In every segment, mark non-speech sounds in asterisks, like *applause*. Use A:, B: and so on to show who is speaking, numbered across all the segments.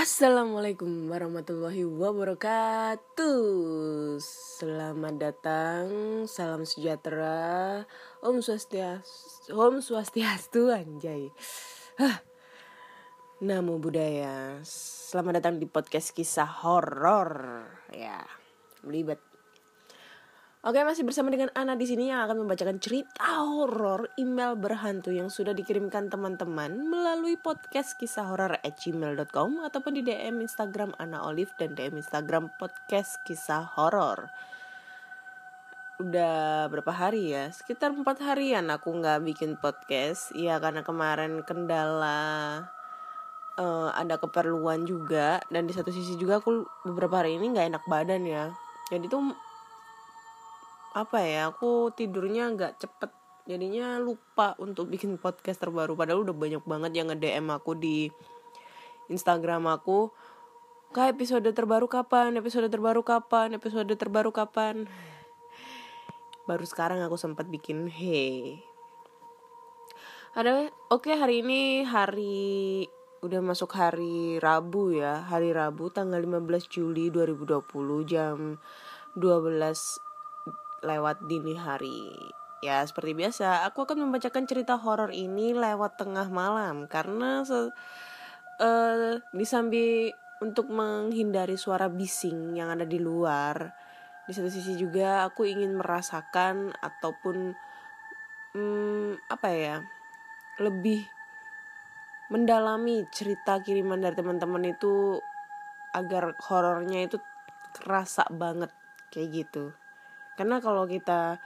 A: Assalamualaikum warahmatullahi wabarakatuh. Selamat datang, salam sejahtera. Om Swastiastu, Om Swastiastu anjay. Hah. Namo Buddhaya. Selamat datang di podcast kisah horor. Ya, belibet Oke, masih bersama dengan Ana di sini yang akan membacakan cerita horor email berhantu yang sudah dikirimkan teman-teman melalui podcast kisah horor at gmail.com ataupun di DM Instagram Ana Olive dan DM Instagram podcast kisah horor. Udah berapa hari ya? Sekitar empat harian aku nggak bikin podcast. Iya karena kemarin kendala eh, ada keperluan juga dan di satu sisi juga aku beberapa hari ini nggak enak badan ya. Jadi tuh apa ya aku tidurnya nggak cepet. Jadinya lupa untuk *laughs* bikin podcast terbaru. Padahal udah banyak banget yang nge-DM aku di Instagram aku. Kak episode terbaru kapan? Episode terbaru kapan? Episode terbaru kapan? Baru sekarang aku sempat bikin hey. Ada oke hari ini hari udah masuk hari Rabu ya. Hari Rabu tanggal 15 Juli 2020 jam 12 lewat dini hari. Ya, seperti biasa, aku akan membacakan cerita horor ini lewat tengah malam karena se eh disambi untuk menghindari suara bising yang ada di luar. Di satu sisi juga aku ingin merasakan ataupun hmm, apa ya? lebih mendalami cerita kiriman dari teman-teman itu agar horornya itu kerasa banget kayak gitu. Karena kalau kita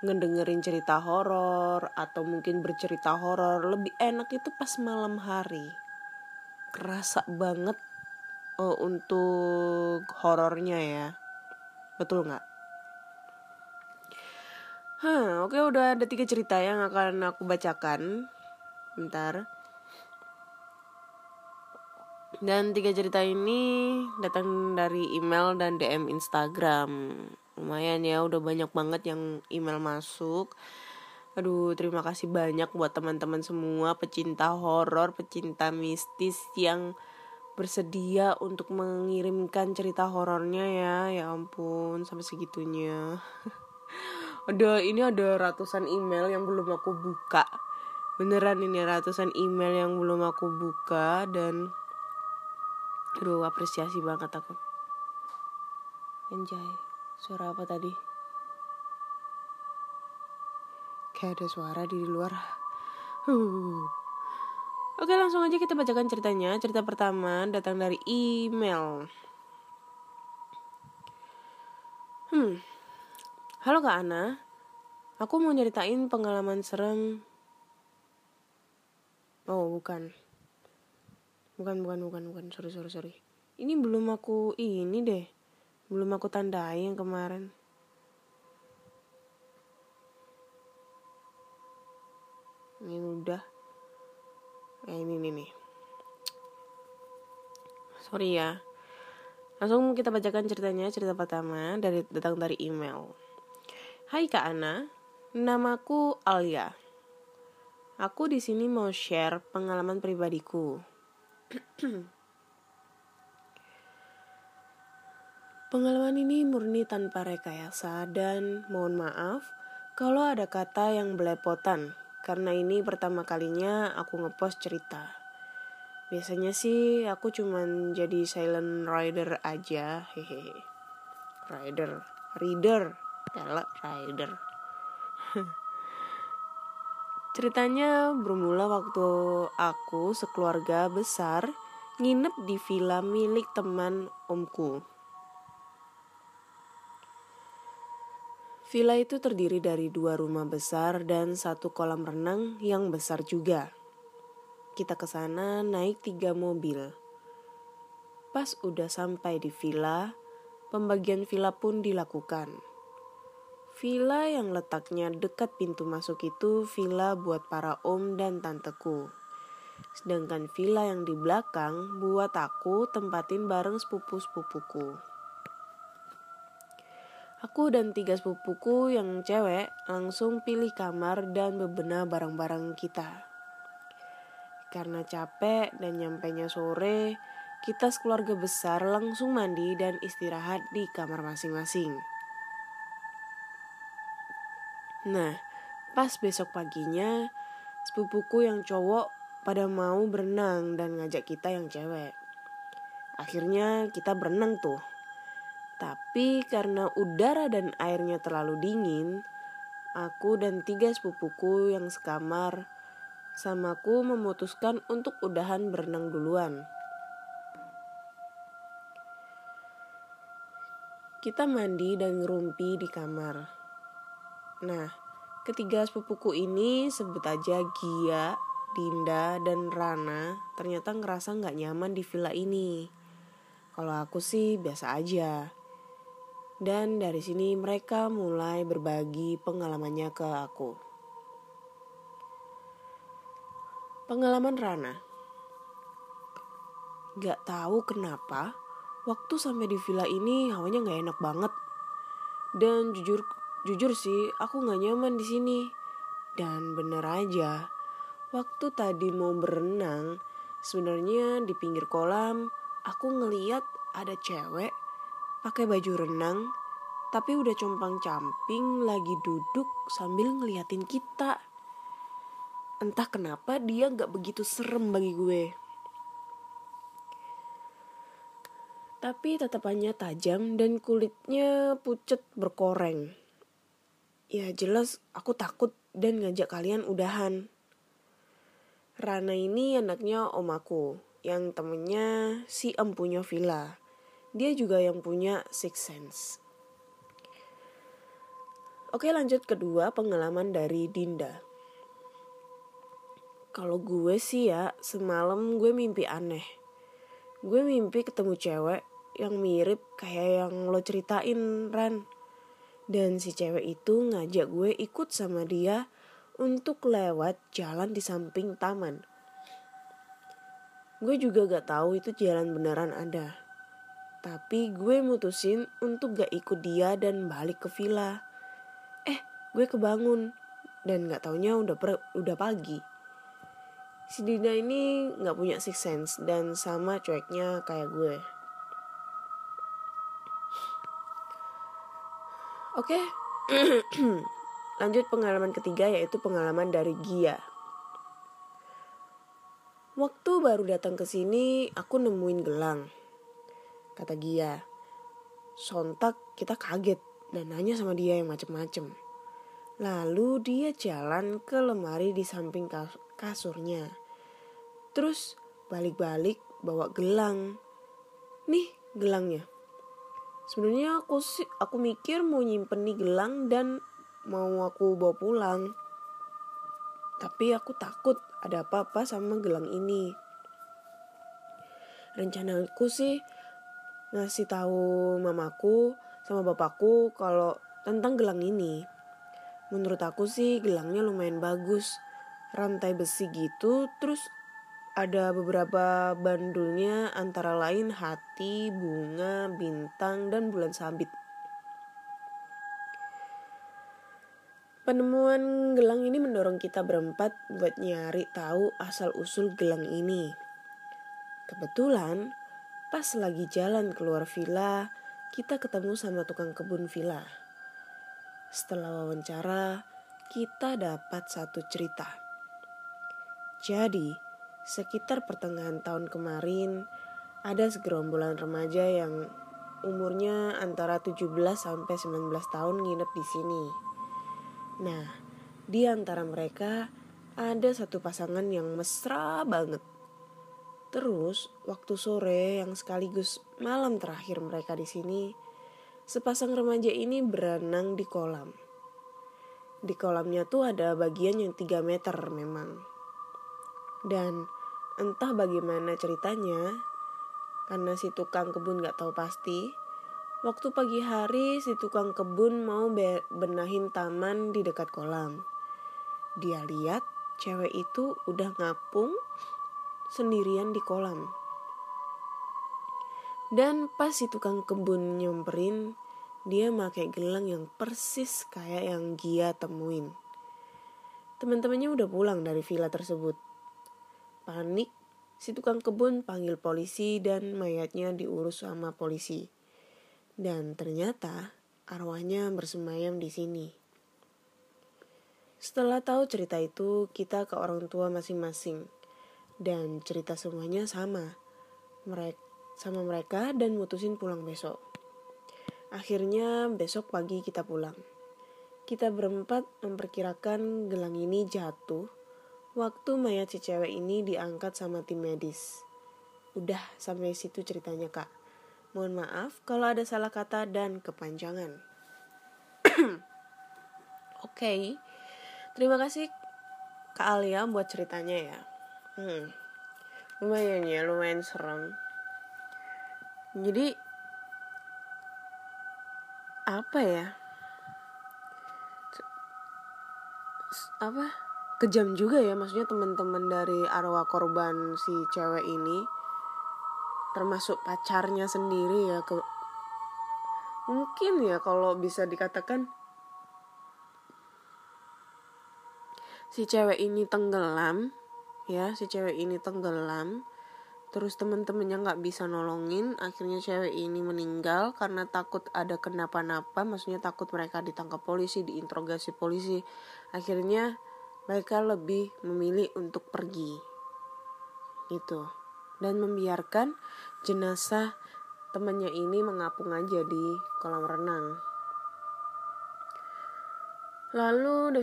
A: ngedengerin cerita horor atau mungkin bercerita horor lebih enak itu pas malam hari. Kerasa banget oh, untuk horornya ya. Betul nggak? Hah, oke udah ada tiga cerita yang akan aku bacakan. Bentar. Dan tiga cerita ini datang dari email dan DM Instagram. Lumayan ya, udah banyak banget yang email masuk. Aduh, terima kasih banyak buat teman-teman semua pecinta horor, pecinta mistis yang bersedia untuk mengirimkan cerita horornya ya. Ya ampun, sampai segitunya. *laughs* ada ini ada ratusan email yang belum aku buka. Beneran ini ratusan email yang belum aku buka dan Aduh, apresiasi banget aku. Anjay, suara apa tadi? Kayak ada suara di luar. Huh. Oke, langsung aja kita bacakan ceritanya. Cerita pertama datang dari email. Hmm. Halo Kak Ana. Aku mau nyeritain pengalaman serem. Oh, bukan. Bukan, bukan, bukan, bukan. Sorry, sorry, sorry. Ini belum aku ini deh. Belum aku tandai yang kemarin. Ini udah. Nah, ini nih nih. Sorry ya. Langsung kita bacakan ceritanya. Cerita pertama dari datang dari email. Hai Kak Ana, namaku Alia. Aku di sini mau share pengalaman pribadiku. *clears throat* Pengalaman ini murni tanpa rekayasa dan mohon maaf kalau ada kata yang belepotan karena ini pertama kalinya aku ngepost cerita. Biasanya sih aku cuman jadi silent rider aja, hehehe. Rider, reader, tele rider. *laughs* Ceritanya bermula waktu aku sekeluarga besar nginep di villa milik teman omku. Villa itu terdiri dari dua rumah besar dan satu kolam renang yang besar juga. Kita ke sana naik tiga mobil. Pas udah sampai di villa, pembagian villa pun dilakukan. Villa yang letaknya dekat pintu masuk itu villa buat para om dan tanteku. Sedangkan villa yang di belakang buat aku tempatin bareng sepupu-sepupuku. Aku dan tiga sepupuku yang cewek langsung pilih kamar dan bebenah barang-barang kita. Karena capek dan nyampainya sore, kita sekeluarga besar langsung mandi dan istirahat di kamar masing-masing. Nah, pas besok paginya, sepupuku yang cowok pada mau berenang dan ngajak kita yang cewek. Akhirnya kita berenang tuh. Tapi karena udara dan airnya terlalu dingin, aku dan tiga sepupuku yang sekamar samaku memutuskan untuk udahan berenang duluan. Kita mandi dan ngerumpi di kamar. Nah, ketiga sepupuku ini sebut aja Gia, Dinda, dan Rana ternyata ngerasa nggak nyaman di villa ini. Kalau aku sih biasa aja. Dan dari sini mereka mulai berbagi pengalamannya ke aku. Pengalaman Rana. Gak tahu kenapa Waktu sampai di villa ini hawanya nggak enak banget. Dan jujur jujur sih aku nggak nyaman di sini. Dan bener aja, waktu tadi mau berenang, sebenarnya di pinggir kolam aku ngeliat ada cewek pakai baju renang, tapi udah compang camping lagi duduk sambil ngeliatin kita. Entah kenapa dia nggak begitu serem bagi gue. tapi tatapannya tajam dan kulitnya pucet berkoreng. Ya jelas aku takut dan ngajak kalian udahan. Rana ini anaknya om aku, yang temennya si empunya villa. Dia juga yang punya six sense. Oke lanjut kedua pengalaman dari Dinda. Kalau gue sih ya semalam gue mimpi aneh. Gue mimpi ketemu cewek yang mirip kayak yang lo ceritain Ran. Dan si cewek itu ngajak gue ikut sama dia untuk lewat jalan di samping taman. Gue juga gak tahu itu jalan beneran ada. Tapi gue mutusin untuk gak ikut dia dan balik ke villa. Eh, gue kebangun dan gak taunya udah per, udah pagi. Si Dina ini gak punya six sense dan sama cueknya kayak gue. Oke, *clears throat* lanjut pengalaman ketiga yaitu pengalaman dari Gia. Waktu baru datang ke sini, aku nemuin gelang. Kata Gia. Sontak kita kaget dan nanya sama dia yang macem-macem. Lalu dia jalan ke lemari di samping kasurnya. Terus balik-balik bawa gelang. Nih gelangnya sebenarnya aku sih aku mikir mau nyimpen nih gelang dan mau aku bawa pulang tapi aku takut ada apa-apa sama gelang ini rencana aku sih ngasih tahu mamaku sama bapakku kalau tentang gelang ini menurut aku sih gelangnya lumayan bagus rantai besi gitu terus ada beberapa bandulnya antara lain hati, bunga, bintang, dan bulan sabit. Penemuan gelang ini mendorong kita berempat buat nyari tahu asal-usul gelang ini. Kebetulan, pas lagi jalan keluar villa, kita ketemu sama tukang kebun villa. Setelah wawancara, kita dapat satu cerita. Jadi, Sekitar pertengahan tahun kemarin, ada segerombolan remaja yang umurnya antara 17 sampai 19 tahun nginep di sini. Nah, di antara mereka ada satu pasangan yang mesra banget. Terus, waktu sore yang sekaligus malam terakhir mereka di sini, sepasang remaja ini berenang di kolam. Di kolamnya tuh ada bagian yang 3 meter memang. Dan Entah bagaimana ceritanya, Karena si tukang kebun gak tahu pasti, waktu pagi hari si tukang kebun mau benahin taman di dekat kolam. Dia lihat cewek itu udah ngapung sendirian di kolam. Dan pas si tukang kebun nyamperin, dia pakai gelang yang persis kayak yang Gia temuin. Teman-temannya udah pulang dari villa tersebut. Panik, si tukang kebun panggil polisi dan mayatnya diurus sama polisi. Dan ternyata arwahnya bersemayam di sini. Setelah tahu cerita itu, kita ke orang tua masing-masing. Dan cerita semuanya sama. Mereka sama mereka dan mutusin pulang besok. Akhirnya besok pagi kita pulang. Kita berempat memperkirakan gelang ini jatuh waktu mayat si cewek ini diangkat sama tim medis. Udah sampai situ ceritanya kak. Mohon maaf kalau ada salah kata dan kepanjangan. *coughs* Oke, okay. terima kasih Kak Alia buat ceritanya ya. Hmm. Lumayan ya, lumayan serem. Jadi apa ya? apa kejam juga ya maksudnya teman-teman dari arwah korban si cewek ini termasuk pacarnya sendiri ya ke mungkin ya kalau bisa dikatakan si cewek ini tenggelam ya si cewek ini tenggelam. Terus temen-temennya nggak bisa nolongin. Akhirnya cewek ini meninggal karena takut ada kenapa-napa. Maksudnya takut mereka ditangkap polisi diinterogasi polisi. Akhirnya mereka lebih memilih untuk pergi. Itu dan membiarkan jenazah temannya ini mengapung aja di kolam renang. Lalu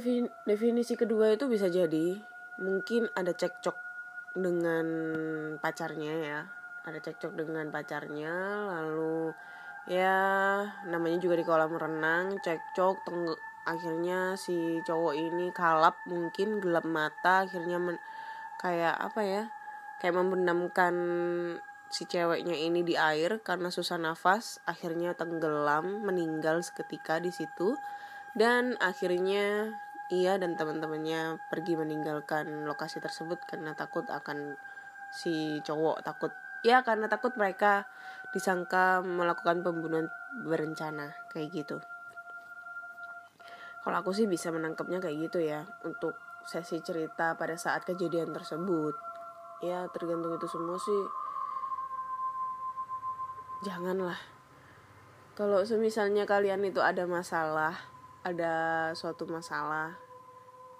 A: definisi kedua itu bisa jadi mungkin ada cekcok dengan pacarnya ya. Ada cekcok dengan pacarnya lalu ya namanya juga di kolam renang cekcok akhirnya si cowok ini kalap mungkin gelap mata akhirnya men kayak apa ya kayak membenamkan si ceweknya ini di air karena susah nafas akhirnya tenggelam meninggal seketika di situ dan akhirnya ia dan teman-temannya pergi meninggalkan lokasi tersebut karena takut akan si cowok takut. Ya karena takut mereka disangka melakukan pembunuhan berencana kayak gitu. Kalau aku sih bisa menangkapnya kayak gitu ya untuk sesi cerita pada saat kejadian tersebut. Ya tergantung itu semua sih. Janganlah. Kalau semisalnya kalian itu ada masalah ada suatu masalah.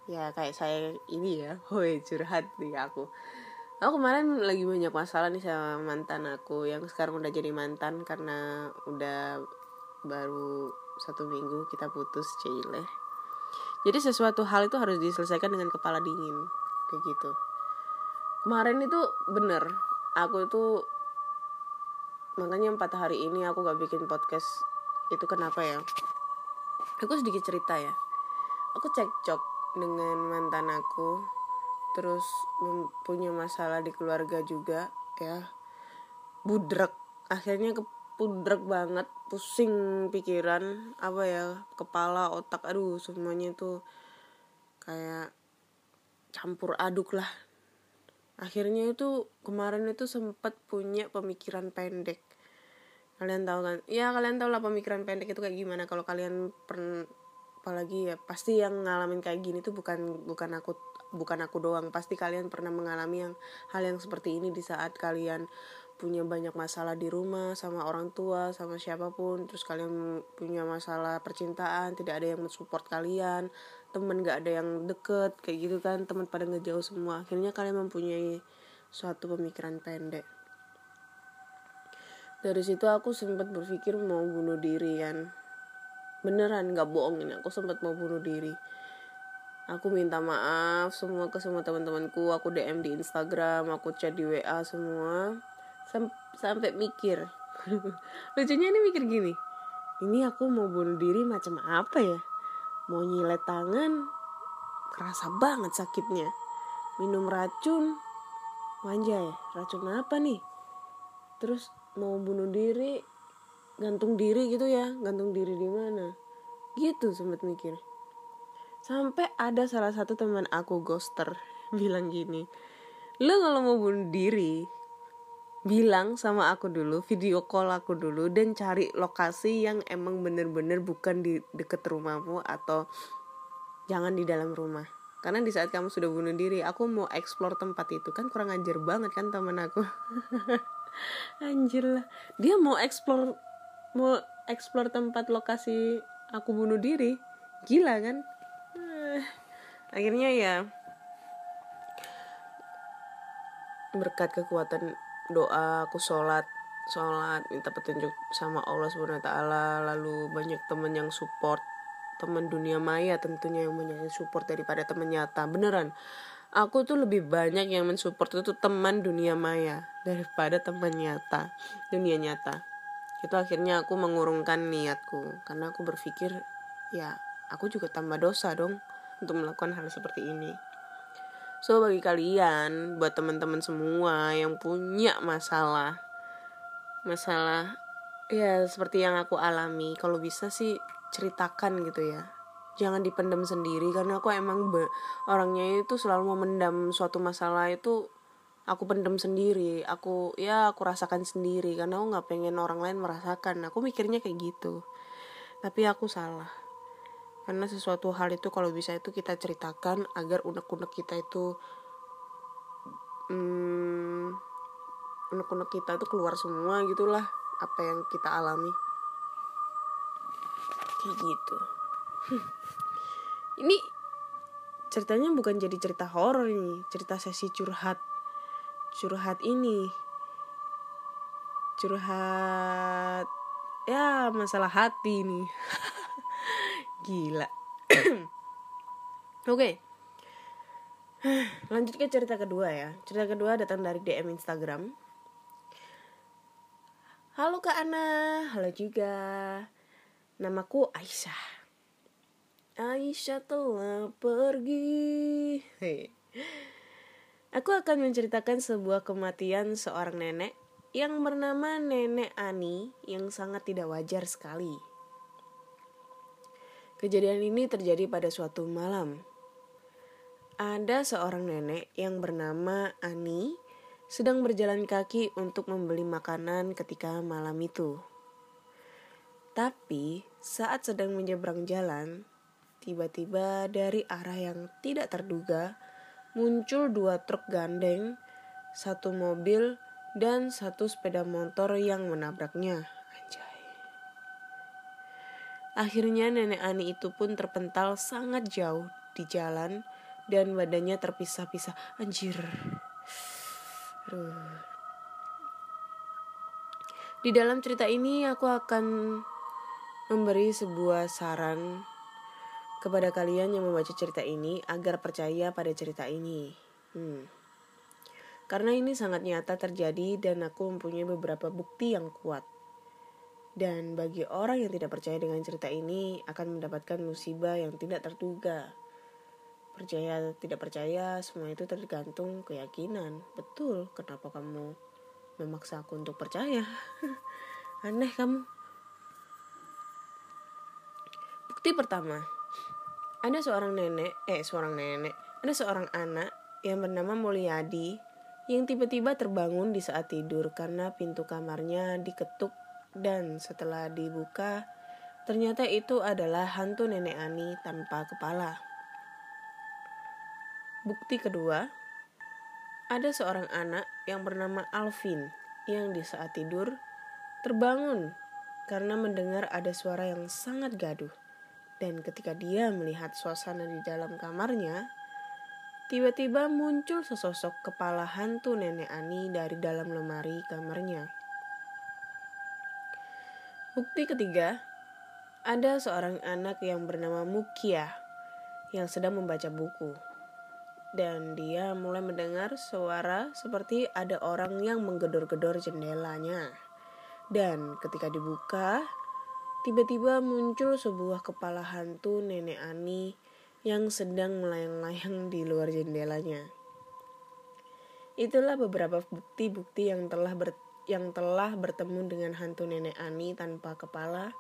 A: Ya kayak saya ini ya. *laughs* Woi curhat nih aku. Aku kemarin lagi banyak masalah nih sama mantan aku. Yang sekarang udah jadi mantan karena udah baru satu minggu kita putus cile. Jadi sesuatu hal itu harus diselesaikan dengan kepala dingin. Kayak gitu. Kemarin itu bener. Aku itu makanya empat hari ini aku gak bikin podcast. Itu kenapa ya aku sedikit cerita ya. Aku cekcok dengan mantan aku terus punya masalah di keluarga juga ya. Budrek akhirnya kepudrek banget pusing pikiran apa ya kepala otak aduh semuanya tuh kayak campur aduk lah. Akhirnya itu kemarin itu sempat punya pemikiran pendek kalian tahu kan? Ya kalian tahu lah pemikiran pendek itu kayak gimana. Kalau kalian pernah apalagi ya pasti yang ngalamin kayak gini tuh bukan bukan aku bukan aku doang. Pasti kalian pernah mengalami yang hal yang seperti ini di saat kalian punya banyak masalah di rumah sama orang tua sama siapa pun. Terus kalian punya masalah percintaan tidak ada yang mensupport kalian temen gak ada yang deket kayak gitu kan. Teman pada ngejauh semua. Akhirnya kalian mempunyai suatu pemikiran pendek dari situ aku sempat berpikir mau bunuh diri kan. Beneran gak bohong ini aku sempat mau bunuh diri. Aku minta maaf semua ke semua teman-temanku aku DM di Instagram aku chat di WA semua. Sam sampai mikir. *laughs* Lucunya ini mikir gini ini aku mau bunuh diri macam apa ya? Mau nyilet tangan? Kerasa banget sakitnya. Minum racun? Ya? Racun apa nih? Terus mau bunuh diri gantung diri gitu ya gantung diri di mana? Gitu sempat mikir. Sampai ada salah satu teman aku ghoster *laughs* bilang gini lo kalau mau bunuh diri bilang sama aku dulu video call aku dulu dan cari lokasi yang emang bener-bener bukan di deket rumahmu atau jangan di dalam rumah. Karena di saat kamu sudah bunuh diri aku mau explore tempat itu kan kurang ajar banget kan teman aku *laughs* anjir lah. Dia mau explore mau explore tempat lokasi aku bunuh diri. Gila kan? Eh, akhirnya ya berkat kekuatan doa aku sholat sholat minta petunjuk sama Allah taala lalu banyak temen yang support teman dunia maya tentunya yang banyak support daripada teman nyata. Beneran aku tuh lebih banyak yang mensupport itu teman dunia maya daripada teman nyata dunia nyata itu akhirnya aku mengurungkan niatku karena aku berpikir ya aku juga tambah dosa dong untuk melakukan hal seperti ini So bagi kalian, buat teman-teman semua yang punya masalah, masalah ya seperti yang aku alami, kalau bisa sih ceritakan gitu ya. Jangan dipendam sendiri karena aku emang be- orangnya itu selalu memendam suatu masalah itu aku pendam sendiri, aku ya aku rasakan sendiri karena aku nggak pengen orang lain merasakan. Aku mikirnya kayak gitu, tapi aku salah. Karena sesuatu hal itu kalau bisa itu kita ceritakan agar unek-unek kita itu hmm, unek-unek kita itu keluar semua gitulah apa yang kita alami. Kayak gitu *laughs* ini ceritanya bukan jadi cerita horor ini cerita sesi curhat curhat ini curhat ya masalah hati nih *laughs* Gila. *clears throat* Oke. *sighs* Lanjut ke cerita kedua ya. Cerita kedua datang dari DM Instagram. Halo Kak Ana, halo juga. Namaku Aisyah. Aisyah telah pergi. Hei. Aku akan menceritakan sebuah kematian seorang nenek yang bernama Nenek Ani yang sangat tidak wajar sekali. Kejadian ini terjadi pada suatu malam. Ada seorang nenek yang bernama Ani sedang berjalan kaki untuk membeli makanan ketika malam itu. Tapi saat sedang menyeberang jalan, tiba-tiba dari arah yang tidak terduga muncul dua truk gandeng, satu mobil, dan satu sepeda motor yang menabraknya. Akhirnya nenek Ani itu pun terpental sangat jauh di jalan dan badannya terpisah-pisah. Anjir. Di dalam cerita ini aku akan memberi sebuah saran kepada kalian yang membaca cerita ini agar percaya pada cerita ini. Hmm. Karena ini sangat nyata terjadi dan aku mempunyai beberapa bukti yang kuat. Dan bagi orang yang tidak percaya dengan cerita ini akan mendapatkan musibah yang tidak terduga. Percaya atau tidak percaya, semua itu tergantung keyakinan. Betul, kenapa kamu memaksa aku untuk percaya? *laughs* Aneh kamu. Bukti pertama. Ada seorang nenek, eh seorang nenek, ada seorang anak yang bernama Mulyadi yang tiba-tiba terbangun di saat tidur karena pintu kamarnya diketuk dan setelah dibuka, ternyata itu adalah hantu nenek Ani tanpa kepala. Bukti kedua, ada seorang anak yang bernama Alvin yang di saat tidur terbangun karena mendengar ada suara yang sangat gaduh. Dan ketika dia melihat suasana di dalam kamarnya, tiba-tiba muncul sesosok kepala hantu nenek Ani dari dalam lemari kamarnya. Bukti ketiga, ada seorang anak yang bernama Mukia yang sedang membaca buku. Dan dia mulai mendengar suara seperti ada orang yang menggedor-gedor jendelanya. Dan ketika dibuka, tiba-tiba muncul sebuah kepala hantu nenek Ani yang sedang melayang-layang di luar jendelanya. Itulah beberapa bukti-bukti yang telah ber yang telah bertemu dengan hantu nenek Ani tanpa kepala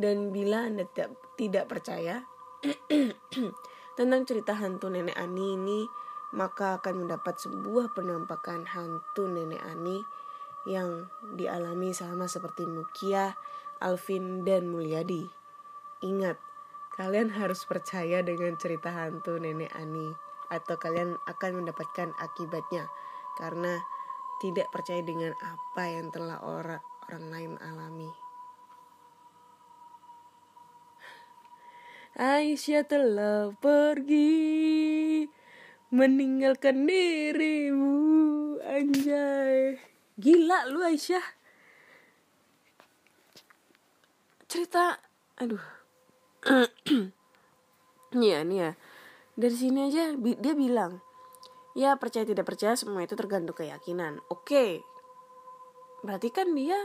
A: dan bila Anda tidak, tidak percaya *clears throat* tentang cerita hantu nenek Ani ini, maka akan mendapat sebuah penampakan hantu nenek Ani yang dialami sama seperti Mukia, Alvin, dan Mulyadi. Ingat, kalian harus percaya dengan cerita hantu nenek Ani atau kalian akan mendapatkan akibatnya karena tidak percaya dengan apa yang telah orang orang lain alami. Aisyah telah pergi meninggalkan dirimu anjay gila lu Aisyah cerita aduh. *clears throat* Iya nih ya. Dari sini aja dia bilang ya percaya tidak percaya semua itu tergantung keyakinan. Oke. Berarti kan dia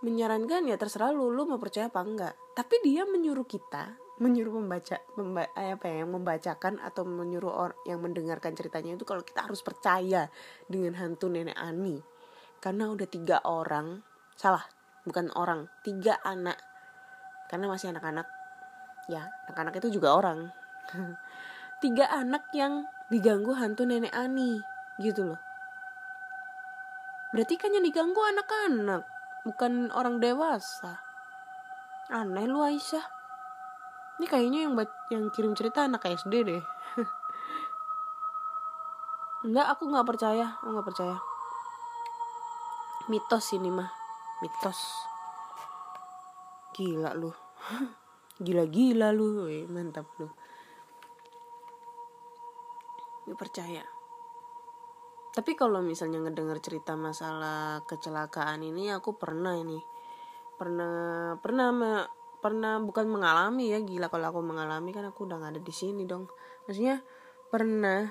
A: menyarankan ya terserah lu lu mau percaya apa enggak. Tapi dia menyuruh kita menyuruh membaca memba, eh, apa ya yang membacakan atau menyuruh orang yang mendengarkan ceritanya itu kalau kita harus percaya dengan hantu nenek Ani. Karena udah tiga orang salah bukan orang tiga anak karena masih anak-anak. Ya anak-anak itu juga orang. *laughs* Tiga anak yang diganggu hantu nenek Ani gitu loh. Berarti kan yang diganggu anak-anak bukan orang dewasa. Aneh lu Aisyah. Ini kayaknya yang yang kirim cerita anak SD deh. *laughs* Enggak, aku nggak percaya, aku nggak percaya. Mitos ini mah, mitos. Gila lu, gila-gila lu, Wih, mantap lu. Gak percaya. Tapi kalau misalnya ngedenger cerita masalah kecelakaan ini, aku pernah ini, pernah pernah pernah bukan mengalami ya gila kalau aku mengalami kan aku udah gak ada di sini dong maksudnya pernah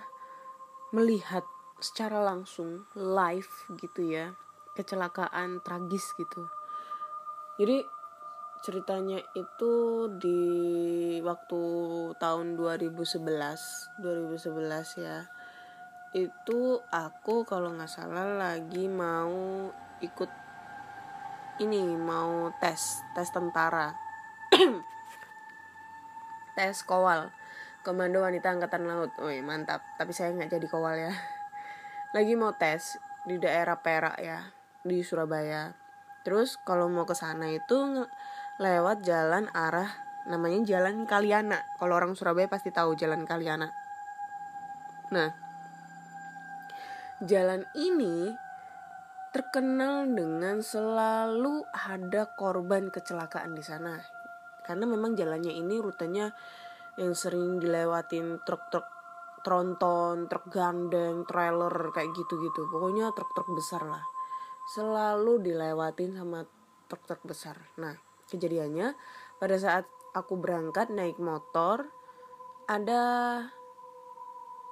A: melihat secara langsung live gitu ya kecelakaan tragis gitu jadi ceritanya itu di waktu tahun 2011 2011 ya itu aku kalau nggak salah lagi mau ikut ini mau tes tes tentara *clears throat* tes kowal Komando Wanita Angkatan Laut. Woi, mantap. Tapi saya nggak jadi kowal ya. *laughs* Lagi mau tes di daerah Perak ya, di Surabaya. Terus kalau mau ke sana itu lewat jalan arah namanya Jalan Kaliana. Kalau orang Surabaya pasti tahu Jalan Kaliana. Nah, jalan ini terkenal dengan selalu ada korban kecelakaan di sana karena memang jalannya ini rutenya yang sering dilewatin truk-truk tronton, truk gandeng, trailer kayak gitu-gitu. Pokoknya truk-truk besar lah. Selalu dilewatin sama truk-truk besar. Nah, kejadiannya pada saat aku berangkat naik motor ada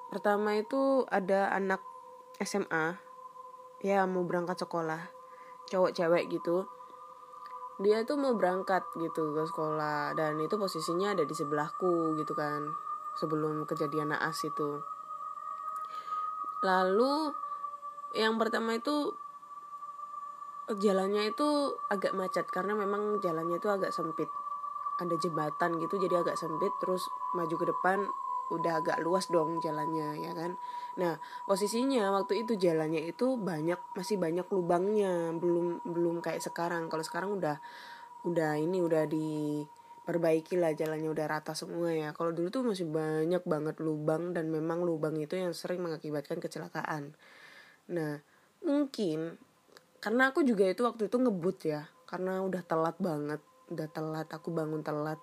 A: pertama itu ada anak SMA ya mau berangkat sekolah cowok cewek gitu. Dia tuh mau berangkat gitu ke sekolah dan itu posisinya ada di sebelahku gitu kan sebelum kejadian naas itu. Lalu yang pertama itu jalannya itu agak macet karena memang jalannya itu agak sempit. Ada jembatan gitu jadi agak sempit terus maju ke depan udah agak luas dong jalannya ya kan? Nah posisinya waktu itu jalannya itu banyak masih banyak lubangnya belum belum kayak sekarang. Kalau sekarang udah udah ini udah diperbaiki lah jalannya udah rata semua ya. Kalau dulu tuh masih banyak banget lubang dan memang lubang itu yang sering mengakibatkan kecelakaan. Nah mungkin karena aku juga itu waktu itu ngebut ya karena udah telat banget udah telat aku bangun telat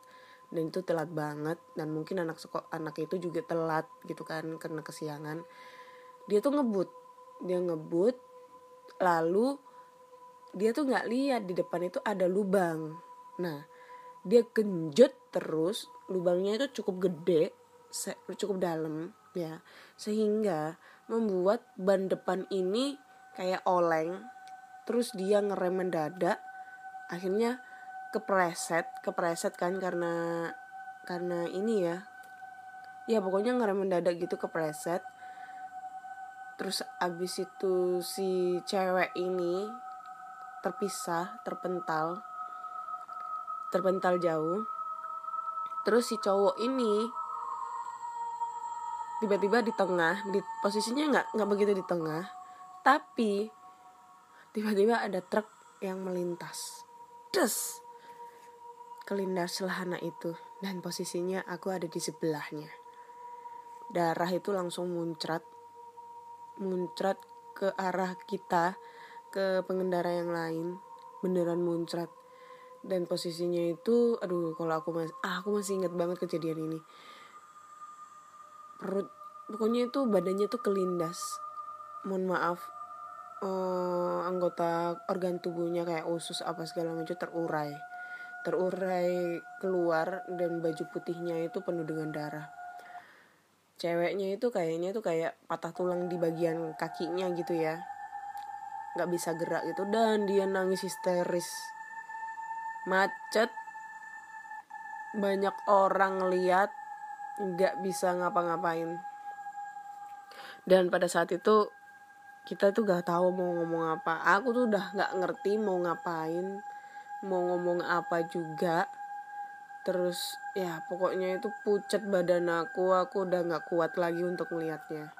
A: dan itu telat banget dan mungkin anak sekolah anak itu juga telat gitu kan karena kesiangan. Dia tuh ngebut dia ngebut lalu dia tuh nggak lihat di depan itu ada lubang. Nah dia genjot terus lubangnya itu cukup gede cukup dalam ya sehingga membuat ban depan ini kayak oleng terus dia ngerem mendadak akhirnya kepreset kepreset kan karena karena ini ya. Ya pokoknya ngerem mendadak gitu kepreset. Terus abis itu si cewek ini terpisah terpental terpental jauh. Terus si cowok ini tiba-tiba di tengah di posisinya nggak nggak begitu di tengah. Tapi tiba-tiba ada truk yang melintas. Des! Kelindas selahana itu dan posisinya aku ada di sebelahnya. Darah itu langsung muncrat muncrat ke arah kita ke pengendara yang lain. Beneran muncrat. Dan posisinya itu aduh kalau aku masih ah, aku masih ingat banget kejadian ini. Perut pokoknya itu badannya tuh kelindas. Mohon maaf eh, anggota organ tubuhnya kayak usus apa segala macam terurai. Terurai keluar dan baju putihnya itu penuh dengan darah. Ceweknya itu kayaknya tuh kayak patah tulang di bagian kakinya gitu ya. Nggak bisa gerak gitu. Dan dia nangis histeris. Macet. Banyak orang lihat nggak bisa ngapa-ngapain. Dan pada saat itu kita tuh gak tahu mau ngomong apa. Aku tuh udah nggak ngerti mau ngapain mau ngomong apa juga. Terus ya pokoknya itu pucat badan aku. Aku udah nggak kuat lagi untuk melihatnya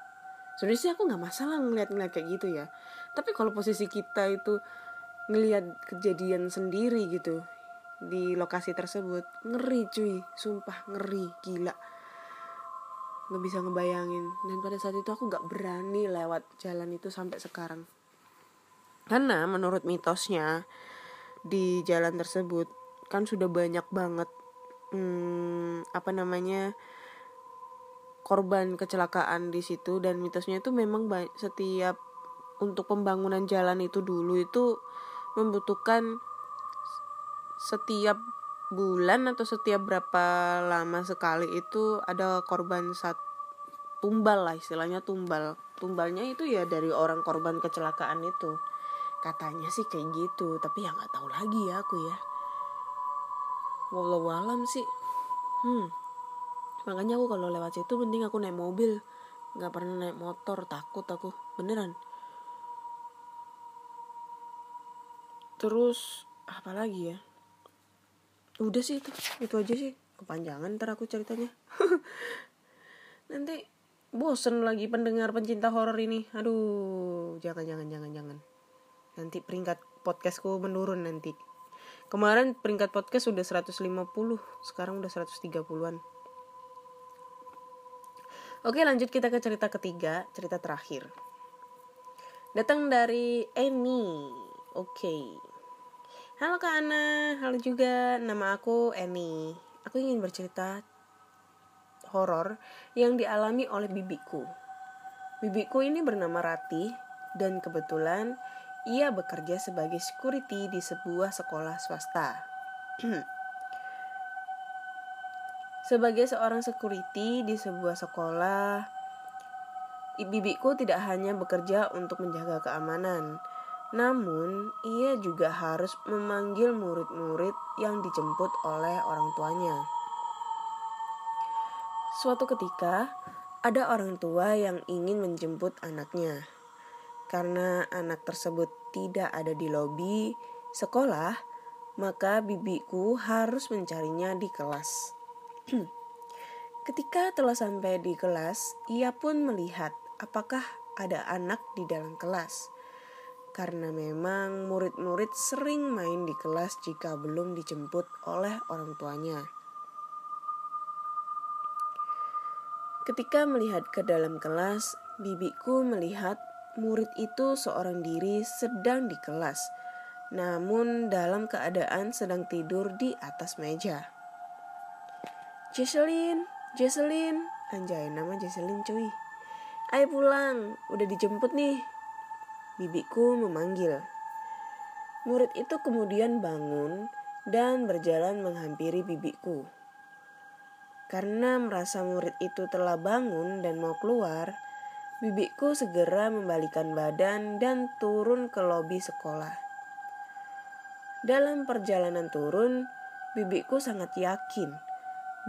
A: sebenarnya sih aku nggak masalah ngeliat-ngeliat kayak gitu ya. Tapi kalau posisi kita itu ngelihat kejadian sendiri gitu di lokasi tersebut ngeri cuy. Sumpah ngeri. Gila nggak bisa ngebayangin. Dan pada saat itu aku nggak berani lewat jalan itu sampai sekarang. Karena menurut mitosnya di jalan tersebut kan sudah banyak banget hmm, apa namanya korban kecelakaan di situ. Dan mitosnya itu memang setiap untuk pembangunan jalan itu dulu itu membutuhkan setiap bulan atau setiap berapa lama sekali itu ada korban sat tumbal lah istilahnya tumbal. Tumbalnya itu ya dari orang korban kecelakaan itu. Katanya sih kayak gitu tapi ya nggak tahu lagi ya aku ya. Wallahualam sih. Hmm. Makanya aku kalau lewat situ mending aku naik mobil. Nggak pernah naik motor takut aku. Beneran. Terus apa lagi ya udah sih itu itu aja sih. Kepanjangan ntar aku ceritanya. *laughs* Nanti bosen lagi pendengar pencinta horor ini. Aduh jangan jangan jangan jangan. Nanti peringkat podcastku menurun nanti. Kemarin peringkat podcast udah 150 sekarang udah 130-an oke lanjut kita ke cerita ketiga cerita terakhir. Datang dari Eni oke Halo Kak Ana, halo juga. Nama aku Eni. Aku ingin bercerita horor yang dialami oleh bibiku. Bibiku ini bernama Rati dan kebetulan ia bekerja sebagai security di sebuah sekolah swasta. *clears throat* sebagai seorang security di sebuah sekolah, bibiku tidak hanya bekerja untuk menjaga keamanan, namun, ia juga harus memanggil murid-murid yang dijemput oleh orang tuanya. Suatu ketika, ada orang tua yang ingin menjemput anaknya. Karena anak tersebut tidak ada di lobi sekolah, maka bibiku harus mencarinya di kelas. *clears throat* Ketika telah sampai di kelas, ia pun melihat apakah ada anak di dalam kelas karena memang murid-murid sering main di kelas jika belum dijemput oleh orang tuanya. Ketika melihat ke dalam kelas, bibiku melihat murid itu seorang diri sedang di kelas, namun dalam keadaan sedang tidur di atas meja. Jesselyn, Jesselyn, anjay nama Jesselyn cuy. Ayo pulang, udah dijemput nih, bibiku memanggil. Murid itu kemudian bangun dan berjalan menghampiri bibiku. Karena merasa murid itu telah bangun dan mau keluar, bibiku segera membalikan badan dan turun ke lobi sekolah. Dalam perjalanan turun, bibiku sangat yakin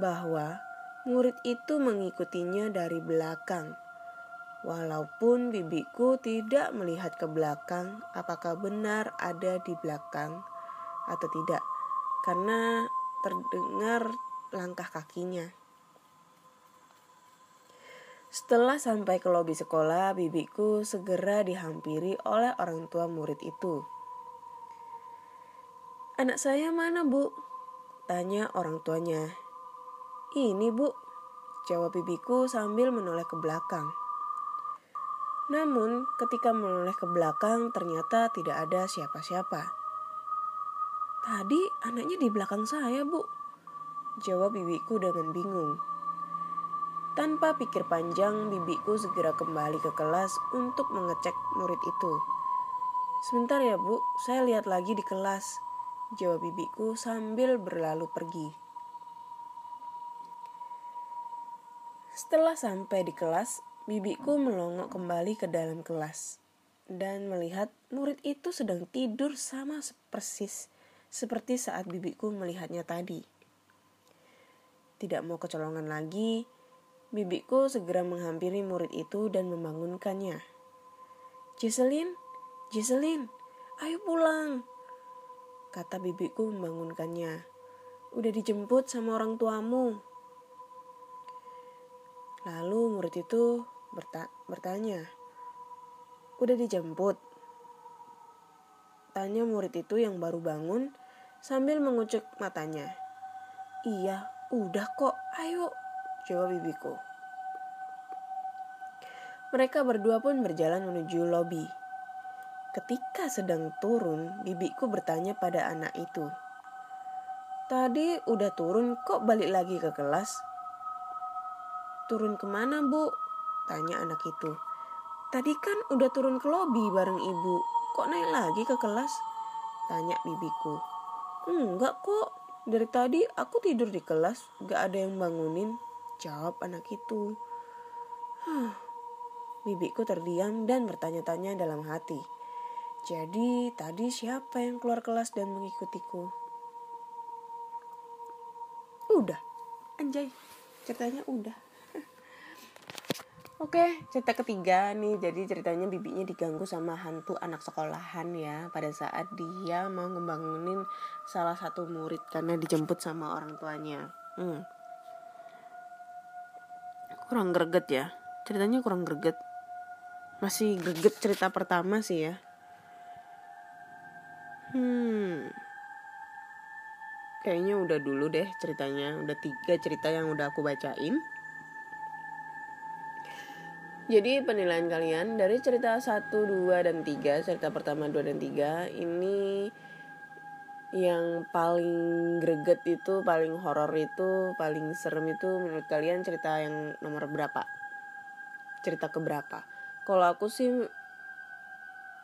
A: bahwa murid itu mengikutinya dari belakang Walaupun bibiku tidak melihat ke belakang, apakah benar ada di belakang atau tidak, karena terdengar langkah kakinya. Setelah sampai ke lobi sekolah, bibiku segera dihampiri oleh orang tua murid itu. Anak saya mana, Bu? Tanya orang tuanya. Ini, Bu. Jawab bibiku sambil menoleh ke belakang. Namun, ketika menoleh ke belakang, ternyata tidak ada siapa-siapa. Tadi anaknya di belakang saya, Bu. Jawab bibiku dengan bingung. Tanpa pikir panjang, bibiku segera kembali ke kelas untuk mengecek murid itu. Sebentar ya, Bu, saya lihat lagi di kelas. Jawab bibiku sambil berlalu pergi. Setelah sampai di kelas, Bibiku melongok kembali ke dalam kelas dan melihat murid itu sedang tidur sama persis seperti saat bibiku melihatnya tadi. Tidak mau kecolongan lagi, bibiku segera menghampiri murid itu dan membangunkannya. Jiselin, Jiselin, ayo pulang, kata bibiku membangunkannya. Udah dijemput sama orang tuamu. Lalu murid itu berta bertanya, "Udah dijemput?" Tanya murid itu yang baru bangun sambil mengucuk matanya. "Iya, udah kok. Ayo," jawab bibiku. Mereka berdua pun berjalan menuju lobi. Ketika sedang turun, bibiku bertanya pada anak itu, "Tadi udah turun, kok balik lagi ke kelas?" "Turun ke mana, Bu?" Tanya anak itu. Tadi kan udah turun ke lobi bareng ibu. Kok naik lagi ke kelas? Tanya bibiku. Enggak kok. Dari tadi aku tidur di kelas. Gak ada yang bangunin. Jawab anak itu. Huh. Bibiku terdiam dan bertanya-tanya dalam hati. Jadi tadi siapa yang keluar kelas dan mengikutiku? Udah. Anjay. Ceritanya udah. Oke, cerita ketiga nih. Jadi ceritanya bibinya diganggu sama hantu anak sekolahan ya pada saat dia mau ngebangunin salah satu murid karena dijemput sama orang tuanya. Hmm. Kurang greget ya. Ceritanya kurang greget. Masih greget cerita pertama sih ya. Hmm. Kayaknya udah dulu deh ceritanya. Udah tiga cerita yang udah aku bacain. Jadi penilaian kalian dari cerita 1, 2, dan 3 Cerita pertama 2 dan 3 Ini yang paling greget itu, paling horor itu, paling serem itu menurut kalian cerita yang nomor berapa? Cerita keberapa? Kalau aku sih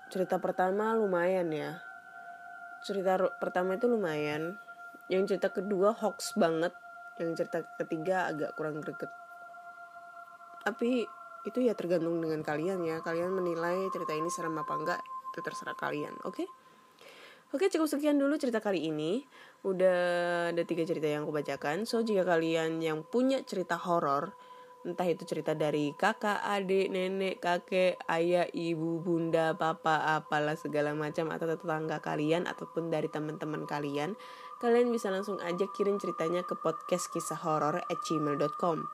A: cerita pertama lumayan ya. Cerita pertama itu lumayan. Yang cerita kedua hoax banget. Yang cerita ketiga agak kurang greget. Tapi itu ya tergantung dengan kalian ya. Kalian menilai cerita ini serem apa enggak itu terserah kalian oke? Okay? Oke cukup sekian dulu cerita kali ini. Udah ada tiga cerita yang aku bacakan. So jika kalian yang punya cerita horor Entah itu cerita dari kakak, adik, nenek, kakek, ayah, ibu, bunda, papa, apalah segala macam Atau tetangga kalian ataupun dari teman-teman kalian Kalian bisa langsung aja kirim ceritanya ke podcast kisah horor at gmail.com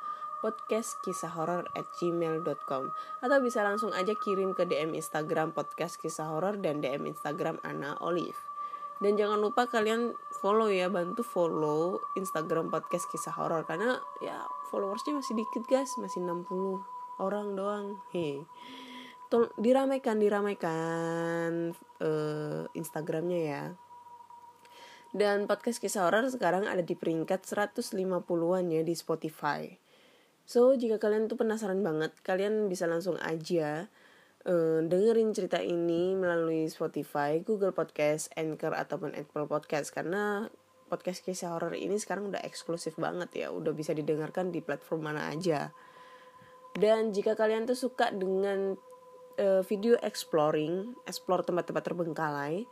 A: podcast kisah horor at gmail.com atau bisa langsung aja kirim ke DM Instagram podcast kisah horor dan DM Instagram Ana Olive. Dan jangan lupa kalian follow ya bantu follow Instagram podcast kisah horor karena ya followersnya masih dikit guys. Masih 60 orang doang. Hei diramaikan diramaikan uh, Instagramnya ya. Dan podcast kisah horor sekarang ada di peringkat 150-an ya di Spotify. So, jika kalian tuh penasaran banget, kalian bisa langsung aja uh, dengerin cerita ini melalui Spotify, Google Podcast, Anchor ataupun Apple Podcast karena podcast kisah horor ini sekarang udah eksklusif banget ya, udah bisa didengarkan di platform mana aja. Dan jika kalian tuh suka dengan uh, video exploring, explore tempat-tempat terbengkalai,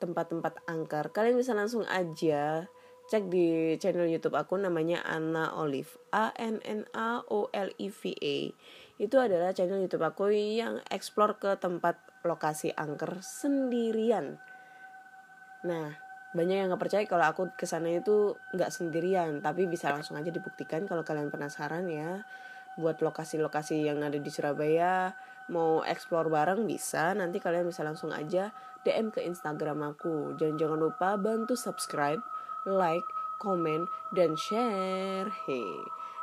A: tempat-tempat angker, kalian bisa langsung aja cek di channel YouTube aku namanya Anna Olive A N N A O L I V A itu adalah channel YouTube aku yang explore ke tempat lokasi angker sendirian. Nah, banyak yang nggak percaya kalau aku ke sana itu nggak sendirian, tapi bisa langsung aja dibuktikan kalau kalian penasaran ya. Buat lokasi-lokasi yang ada di Surabaya, mau explore bareng bisa. Nanti kalian bisa langsung aja DM ke Instagram aku. Dan jangan lupa bantu subscribe, like, komen, dan share. Hey.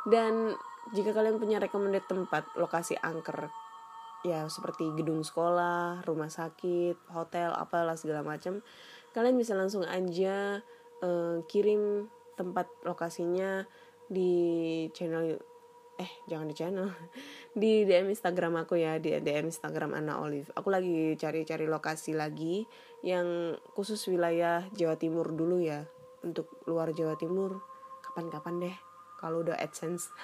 A: Dan jika kalian punya recommended tempat lokasi angker ya seperti gedung sekolah, rumah sakit, hotel, apalah segala macam, kalian bisa langsung aja uh, kirim tempat lokasinya di channel eh jangan di channel *laughs* di DM Instagram aku ya di DM Instagram Anna Olive aku lagi cari-cari lokasi lagi yang khusus wilayah Jawa Timur dulu ya untuk luar Jawa Timur kapan-kapan deh kalau udah AdSense. *laughs*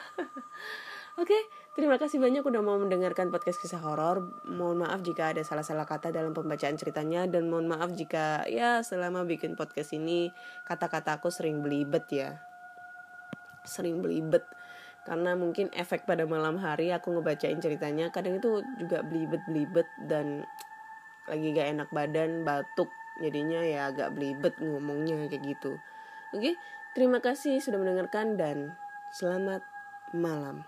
A: Oke, okay, terima kasih banyak udah mau mendengarkan podcast kisah horor. Mohon maaf jika ada salah-salah kata dalam pembacaan ceritanya dan mohon maaf jika ya selama bikin podcast ini kata-kata aku sering belibet ya. Sering belibet karena mungkin efek pada malam hari aku ngebacain ceritanya kadang itu juga belibet-belibet dan lagi gak enak badan batuk jadinya ya agak belibet ngomongnya kayak gitu oke terima kasih sudah mendengarkan dan Selamat malam.